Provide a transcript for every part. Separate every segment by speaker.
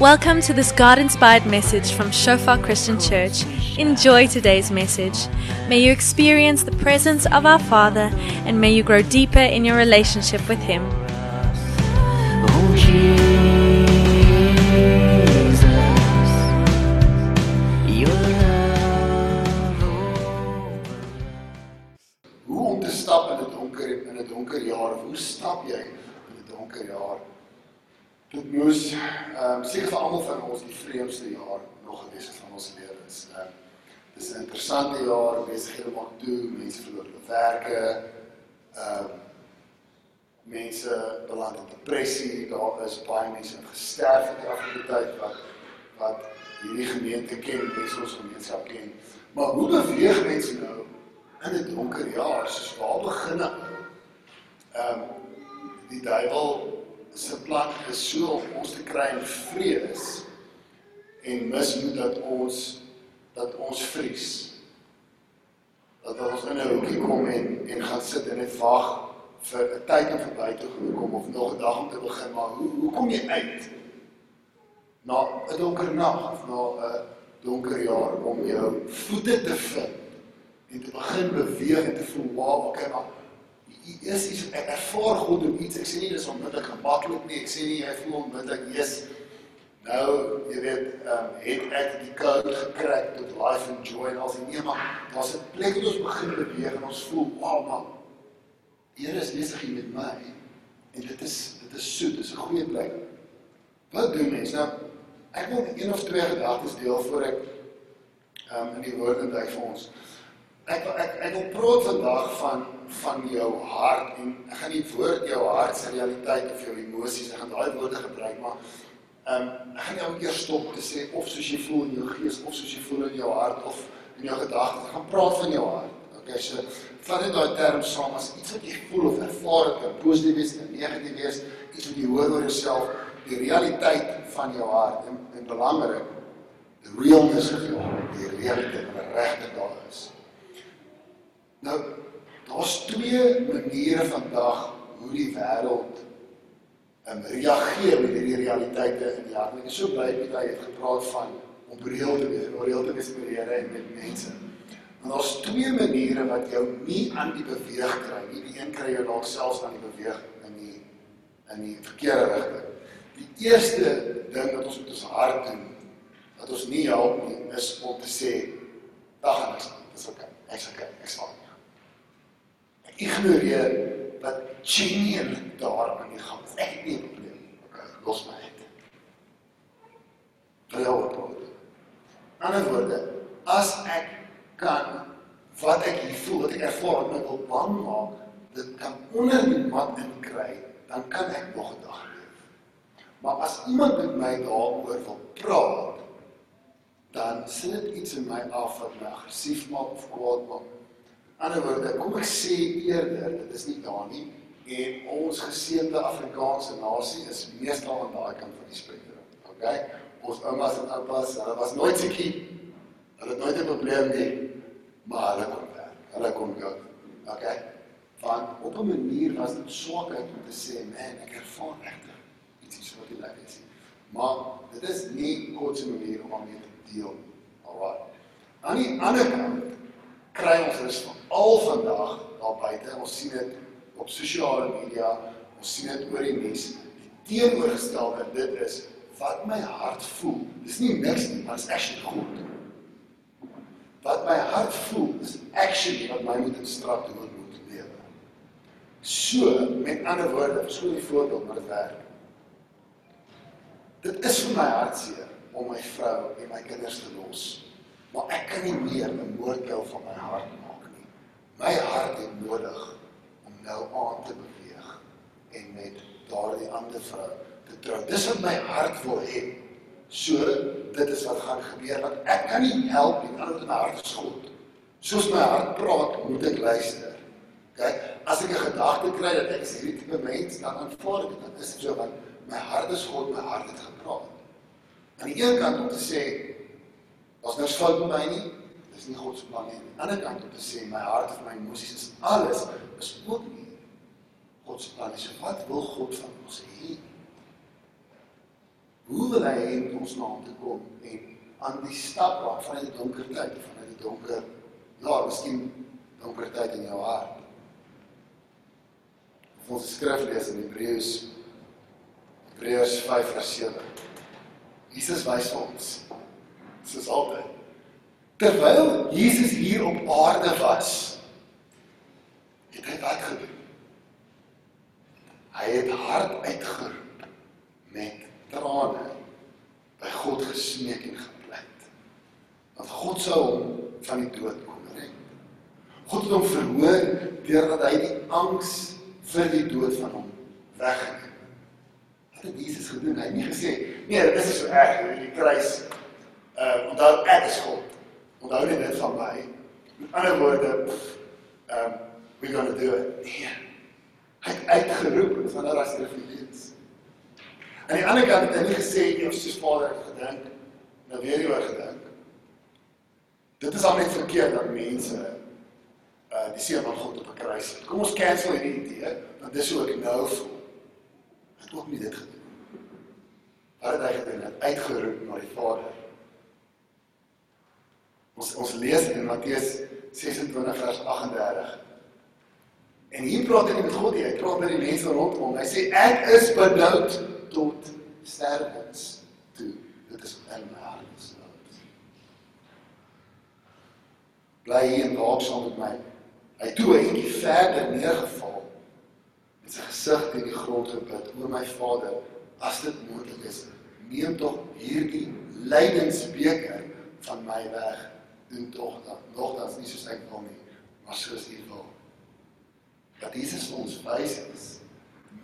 Speaker 1: Welcome to this God inspired message from Shofar Christian Church. Enjoy today's message. May you experience the presence of our Father and may you grow deeper in your relationship with Him.
Speaker 2: Oh Jesus, your love.
Speaker 3: Hoe om te stap in 'n donker in 'n donker jaar? Hoe stap jy in 'n donker jaar? Dit moes ehm um, seker vir almal van ons die vreemdste jaar nog gewees het van ons lewens. Ehm um, dis 'n interessante jaar, besighede maak toe, mense verloor hulle werke. Ehm um, mense beland in depressie, daar is baie mense in gesterf in die afgelope tyd wat wat hierdie gemeente ken, mense ons gemeenskap ken. Maar hoe beweeg mense nou in 'n donker jaar? Soos waar begin dit? Ehm die duiwel se plan is so om ons te kry in vrees en mismoed dat ons dat ons vries. Dat ons in 'n hoekie kom en en gaan sit en net wag vir 'n tyd om verby te kom of nog 'n dag om te begin, maar hoe hoe kom jy uit? Na 'n donker nag of na 'n donker jaar om jou voete te vind en te begin beweeg en te voel, "Wow, okay, maar hier is iets ek ervaar God doen iets. Ek sê nie dis onmiddellik gemaklik nie. Ek sê nie jy voel onmiddellik Jesus nou, jy weet, ehm um, het ek die code gekry tot life and joy en al die nee, maar daar's 'n plek waar ons begin beweeg en ons voel, "Wow, man, Here is besig met my." En dit is dit is soet, dit is 'n goeie plek. Wat doen mens nou? Ek wil een of twee gedagtes deel voor ek ehm um, in die woorde duik vir ons. Ek ek ek wil praat vandag van van jou hart en ek gaan nie woord jou hart se realiteit of jou emosies, ek gaan daai woorde gebruik, maar ehm um, ek gaan jou eers stop te sê of soos jy voel in jou gees of soos jy voel in jou hart of in jou gedagtes. Gaan praat van jou hart. Okay, so vat net daai term saam as iets wat jy voel of ervaar, dit kan positief wees, negatief wees, iets wat jy hoor oor jouself, die realiteit van jou hart en, en belangrik the realness of your heart, die realiteit wat regtig daar is. Nou, daar's twee maniere vandag hoe die wêreld um, reageer met hierdie realiteite in die hart. Ek is so bly met hy het gepraat van om reël te wees, om reël te wees met die Here en met mense. Maar daar's twee maniere wat jou nie aan die beweeg kry nie. Die een kry jou dalk selfs aan die beweeg in die in die verkeerde rigting. Die eerste ding wat ons met ons hart doen, wat ons nie help nie, is om te sê, "Dag en dis oké. Ek's oké. Ek's fine." Ignoreer wat genuine daar aan die gang is. Ek het nie 'n probleem los my uit. Vir jou praat. Ander woorde, as ek kan wat ek hier voel, wat ek ervaar met my wil bang maak, dit kan onder die mat inkry, dan kan ek nog 'n dag leef. Maar as iemand met my daaroor wil praat, dan sien dit iets in my af wat my aggressief maak of kwaad maak ander woorde, kom ek sê eerder, dit is nie daar nie en ons geseënde Afrikaanse nasie is meestal aan daai kant van die spektrum. Okay? Ons oumas en oupas, hulle was nooit siekie. Hulle het nooit 'n probleem nie, maar hulle kon werk. Hulle kon gaan. Okay? Van op 'n manier was dit swakheid om te sê, man, ek ervaar regtig iets wat nie lekker is nie. Maar dit is nie God se manier om mee te deel. Alraai. Aan die ander kant kry ons rus van al vandag daar buite. Ons sien dit op sosiale media, ons sien dit oor die nuus. Die teenoorgestelde dit is wat my hart voel. Dis nie niks nie, maar is actually goed. Wat my hart voel is actually wat my moet instruct hoe ek moet lewe. So, met ander woorde, verskoon die voorbeeld maar werk. Dit is vir my hartseer om my vrou en my kinders te los. Maar ek kan nie meer 'n moordkuil van my hart maak nie. My hart het nodig om nou aan te beweeg en met daardie ander vrou te trou. Dis wat my hart wil hê. So dit is wat gaan gebeur want ek kan nie help nie, anders my hart is God. Soos my hart praat, moet ek luister. Kyk, as ek 'n gedagte kry dat ek is hierdie tipe mens, dan aanvaar ek dit. Dit is so want my hart is God, my hart het gepraat. Aan die een kant om te sê Daar's niks fout met my nie. Dis nie God se plan nie. Aan die ander kant om te sê my hart en my emosies is alles is ook nie God se plan nie. So wat wil God van ons hê? Hoe wil hy hê ons na hom te kom en aan die stap raak van die donker tyd, van die donker ja, miskien donker tyd in jou hart. Of ons skrif lees in Hebreërs Hebreërs 5 vers 7. Jesus wys vir ons soos altyd. Terwyl Jesus hier op aarde was, het hy wat gedoen? Hy het hard uitgeroep met trane by God gesmeek en gepleit. Want God sou hom van die dood kom red. God het hom verhoor deurdat hy die angs vir die dood van hom weggeneem. Wat het Jesus gedoen? Hy het nie gesê, nee, dit is so erg, jy die kruis. Uh onthou ek is God. Onthou net dit van my. Met ander woorde, um we're going to do it. Nee. Hy het uitgeroep en van daar as lees. Aan die ander kant het hy nie gesê jy het soos Vader het gedink, nou weer oor gedink. Dit is al net verkeerd dat mense uh die seun van God op 'n kruis het. Kom ons cancel hierdie idee, want dis hoe ek nou voel. Hy het ook nie dit gedoen. Wat het hy gedoen? Hy het uitgeroep na die Vader. Ons ons lees in Matteus 26 vers 38. En hier praat hy nie met God nie, hy praat met die mense rondom. Hy sê ek is benoud tot sterwens toe. Dit is in my hart. Bly hier en waak saam met my. Hy toe 'n bietjie verder neergeval met sy gesig teen die grond gebid. O my Vader, as dit moontlik is, neem tog hierdie lydensbeker van my weg. Doen tog dan, nogtans nie soos ek wil nie, maar soos U wil. Dat Jesus ons wys is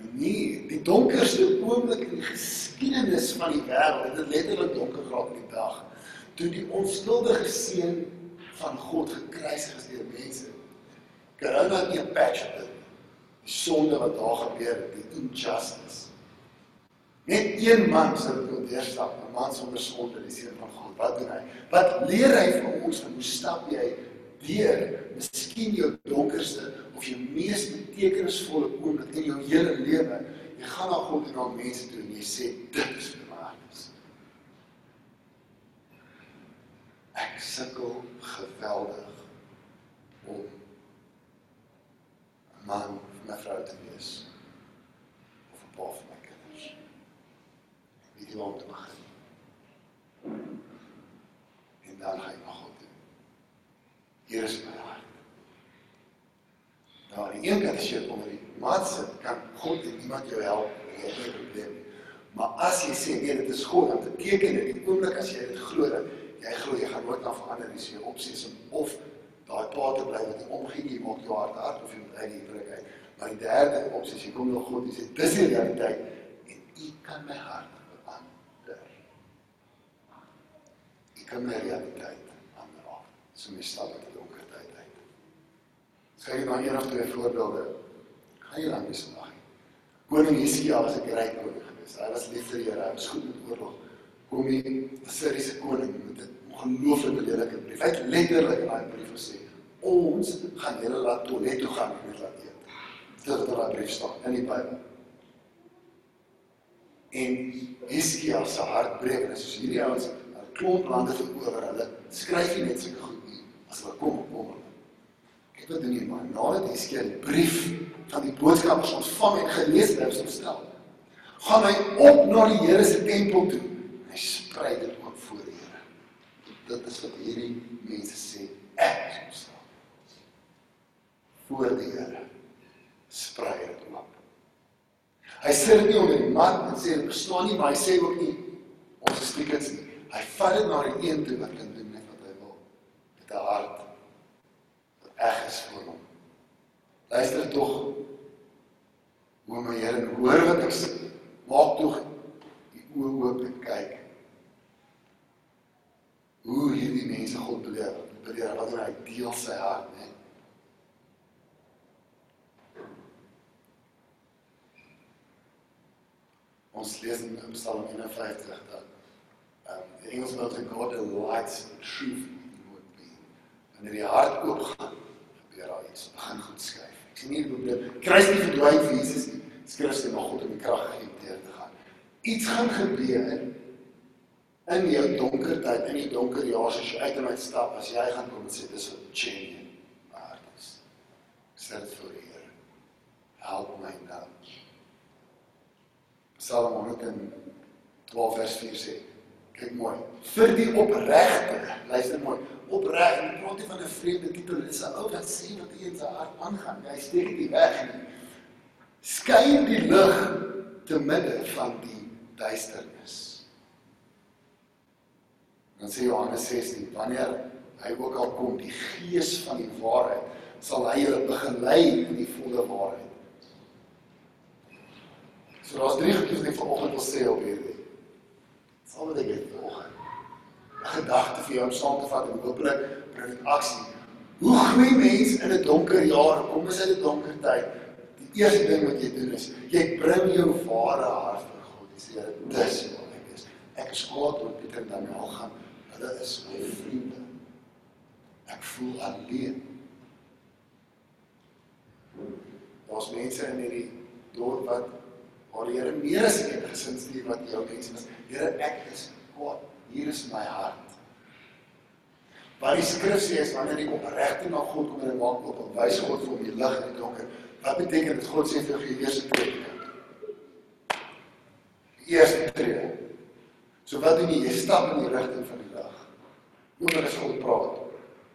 Speaker 3: manier, die donkerste oomblik in die geskiedenis van die wêreld, dit letterlik donker geraak die dag, toe die onskuldige seun van God gekruisig is deur mense. Corona het nie 'n patch op dit. Die sonde wat daar gebeur het, die injustice. Net een man sou kon deurstap, 'n man sonder sonde, die seun van God. Wat doen hy? Wat leer hy vir ons van hoe stap jy deur miskien jou donkerste of jou mees betekenisvolle oomblik in jou hele lewe? Jy gaan na God en na mense toe en jy sê dit is bewaardes. Ek sukkel geweldig om 'n man vir my vrou te wees of 'n pa vir my kinders. Ek weet nie waar om te begin. En dan gaan ek na God toe. Hier is my hart. Nou, aan die een kant as jy sit, kan God en iemand jou help, nie 'n probleem nie. Maar as jy sê nee, dit is God, dan beteken dit die oomblik as jy dit glo dat jy glo jy gaan nooit na verander nie, so jy opsies om of daai pa te bly wat omgee jy maak jou hart hard of jy moet uit die huwelik uit. Maar die derde opsie, jy kom na God en sê dis die realiteit en U kan my hart verander. U kan my realiteit verander. So my stap uit die donker tyd uit. Skryf maar een of twee voorbeelde. Jy lank is vandag. Koning Hizkia was 'n ryk koning geweest. Hy was lief vir die Here, hy was goed met oorlog. Kom die Assiriese koning met 'n ongelooflike lelike brief. Hy het letterlik in daai brief gesê: "Ons gaan julle laat toilet toe gaan en laat eet." Dit het in daai brief staan in die Bybel. En Hizkia se hart breek en sê hierdie ouens, 'n klomp lande verower hulle, skryf nie net sulke goed nie as hulle kom kom hulle. Kyk wat doen hier man, nadat Hizkia die brief van die boodskappers ontvang en gelees het, het stel. Gaan hy op na die Here se tempel toe. Hy sprei dit ook voor die Here. Dit is wat hierdie mense sê, ek sal staan. Voor die Here sprei dit oop. Hy sê dit nie onder die mat en sê dit bestaan nie, maar hy sê ook nie ons is stiekens nie. Hy vat dit na die een toe wat kan doen net wat hy wil. Met 'n hart eg is vir hom. Luister tog. O my Here, hoor wat ek sê. Maak tog die oë oop en kyk. Hoe hierdie mense God beleef. Beleef wat hy deel sy hart, né? Ons lees in Psalm 51 dat um, die Engels wat God delights in truth would be. Wanneer die hart oop gaan, gebeur daar iets. Begin goed skryf. Ek sien nie die probleem. Kruis nie verdwyn vir Jesus nie. Skrif sê maar God het die krag gegee om deur te gaan. Iets gaan gebeur in jou donker tyd, in die donker jare as jy uit en uit stap, as jy gaan kom en sê dis 'n genuine waardes. Sê dit vir Here. Help my nou. Psalm 112 vers 4 sê kyk mooi vir die opregte luister mooi opreg en praat nie van 'n vreemde titel dis 'n ou wat sê wat in sy hart aangaan hy steek dit weg nie skyn die lig te midde van die duisternis dan sê Johannes 16 wanneer hy ook al kom die gees van die waarheid sal hy julle begelei in die volle waarheid So daar's drie goedjies wat ek vanoggend wil sê op hierdie. Sal wat ek het vanoggend. 'n Gedagte vir jou om saam te vat en hopelik bring dit aksie. Hoe groei mens in 'n donker jaar? Kom ons uit 'n donker tyd. Die eerste ding wat jy doen is jy bring jou ware hart vir God. Jy sê dis wat ek is. Ek is kwaad oor Pieter en Daniel gaan. Hulle is my vriende. Ek voel alleen. Daar's mense in hierdie dorp wat Maar die Here meer as een gesin stuur wat jou mense is. Here, ek is kwaad. Hier is my hart. Wat die skrif sê is wanneer jy opregte na God kom en maak op en wys God vir hom die lig in die donker. Wat beteken dit God sê vir jou eerste tree? Die eerste tree. So wat doen jy? Jy stap in die rigting van die lig. Oor as God praat.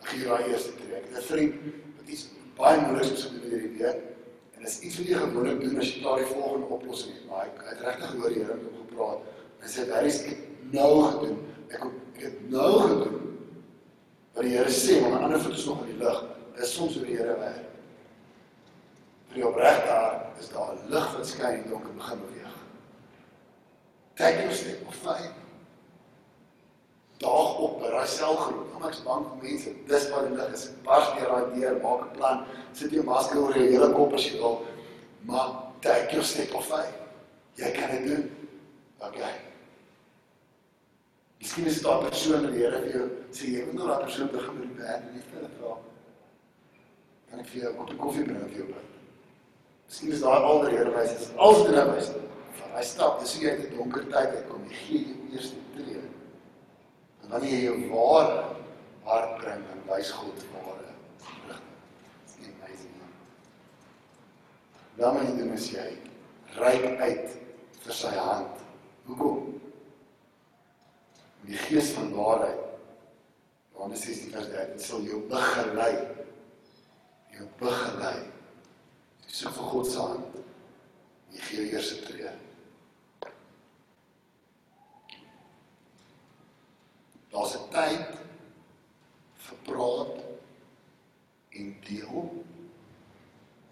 Speaker 3: Dan gee jy daai eerste tree. Ek het 'n vriend wat iets baie moeilik is om te doen hierdie week. En dis iets wat jy gewoonlik doen as jy klaar die volgende oplossing het. Maar ek het regtig gehoor die Here het hom gepraat. Hy sê daar is ek nou gedoen. Ek ek het nou gedoen. Wat die Here sê, 'n ander voet is nog in die lug. Dis soms hoe die Here werk. Vir die opregte hart is daar 'n lig wat skyn en donker begin beweeg. Kyk jy steek of fyn. Daag op by daai selgroep. Kom ek's bang vir mense. Dis wat die lig is. Pas deur daai deur, maak 'n plan. Sit jou masker oor jou hele kop as jy wil. Maar kyk jy steek of fyn. Jy kan dit doen. Okay. Miskien is dit daai persoon wat die Here vir jou sê jy moet nou daai persoon begin met die werk en net hulle vra. Kan ek vir jou 'n koppie koffie bring vir jou? Miskien is daai al die Here wys is als dit nou wys. Hy stap, dis jy uit die donker tyd uitkom. Jy gee jou eerste tree. En wanneer jy jou ware hart bring en wys God ware. Dis amazing. Dan moet jy mens jy ryk uit vir sy hand. Hoekom? Die gees van waarheid. Johannes 16 vers 13 sal jou begelei. Jou begelei. Jy soek vir God se hand. Jy gee jou eerste tree. Daar's 'n tyd vir praat en deel.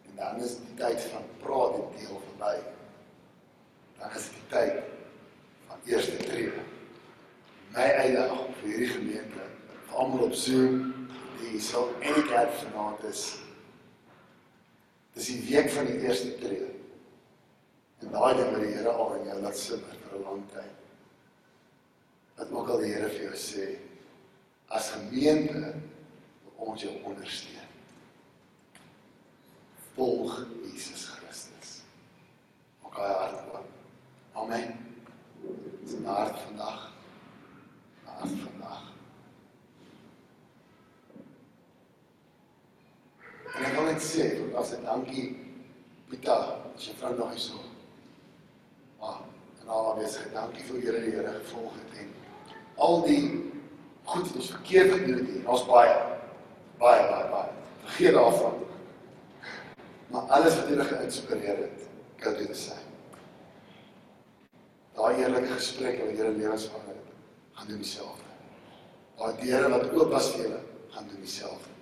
Speaker 3: En dan is die tyd van praat en deel verby. Dan is die tyd van eerste tree. My uitdaging vir hierdie gemeente, vir almal op Zoom, die so enige kerk vanaand is dis die week van die eerste tree. En daai ding wat die Here al in jou laat simmer vir 'n lang tyd wat ook al die Here vir jou sê as gemeente wil ons jou ondersteun. Volg Jesus Christus. Ook hy hart oop. Amen. Dis 'n hart vandag. 'n Hart vandag. En ek wil net sê, as ek dankie Pita, as jy vrou nog hier so. Maar en al wees ek dankie vir julle die Here gevolg het en al die goed wat ons verkeerd gedoen het hier. Ons baie baie baie baie. Vergeet daarvan. Maar alles wat julle geïnspireer het, kan dit sê. Daai eerlike gesprekke wat julle lewens verander het, gaan doen dieselfde. Daai deure wat oop was vir julle, gaan doen dieselfde.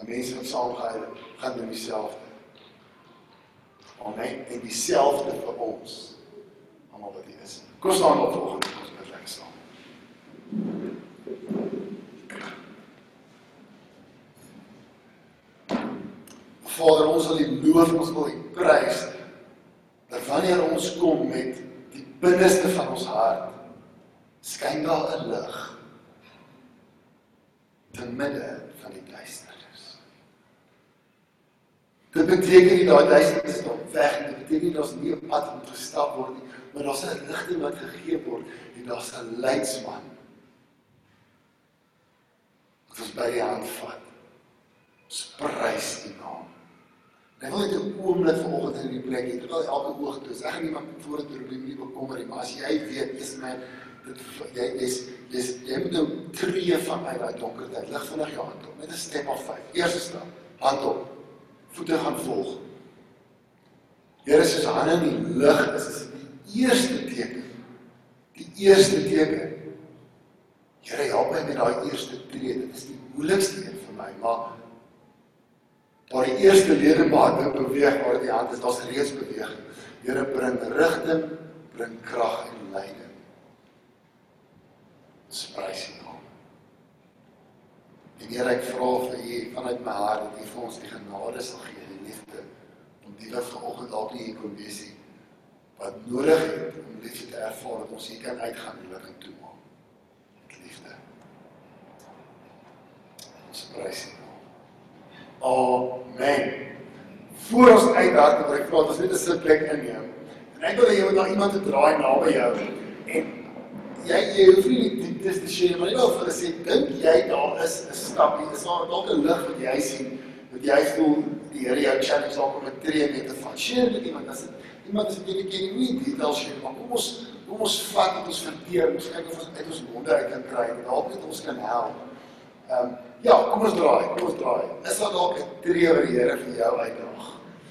Speaker 3: Maar mense wat saamgehuil het, gaan doen dieselfde. Amen. En dieselfde vir ons. Almal wat hier is. Kom staan op volgende. Ons moet lekker staan. Vader, ons wil U loof, ons wil U prys. Dat wanneer ons kom met die binneste van ons hart, skyn daar 'n lig te midde van die duisternis. Dit beteken nie daai duisternis is dalk weg nie. Dit beteken nie daar's nie 'n pad om te stap word nie, maar daar's 'n rigting wat gegee word en daar's 'n leidsman. Wat ons by die hand vat. Ons prys die naam. Ek wil net 'n oomblik vanoggend in die plek hê terwyl elke oog toe is. Ek gaan nie maar vorentoe roep nie bekommer nie, maar as jy weet is my dit jy is dis jy moet nou tree van uit daai donker tyd. Lig vinnig jou hand op. Net 'n step of 5. Eerste stap. Hand op. Voete gaan volg. Here se hande in die lug is die eerste teken. Die eerste teken. Here help my met daai eerste tree. Dit is die moeilikste een vir my, maar waar die eerste ledemaat beweeg waar die hand is, daar's reeds beweging. Here bring rigting, bring krag en leiding. Sprys U naam. En Here ek vra vir U vanuit my hart dat U vir ons die genade sal gee, die liefde om die wat vanoggend dalk nie hier kon wees nie, wat nodig het om liefde te ervaar dat ons hier kan uitgaan en lig toe maak. Met liefde. Ons prys U. Amen. Voor ons uitdaag wil ek vra dat ons net 'n sitplek inneem. En ek wil hê jy moet na iemand te draai naby jou en jy jy hoef nie die dieptes te share maar jy wil vir sê dink jy daar is 'n stapie, is daar dalk 'n lig wat jy sien wat jy voel die Here jou challenge dalk om 'n tree mee te vat. Share met iemand as dit iemand wat jy nie ken nie, details share, maar kom ons kom ons vat dit ons verteer, ons kyk of ons uit ons monde uit kan kry en dalk net ons kan help. Ehm um, ja, kom ons draai, kom ons draai. Is daar dalk 'n tree wat die Here vir jou uitdaag?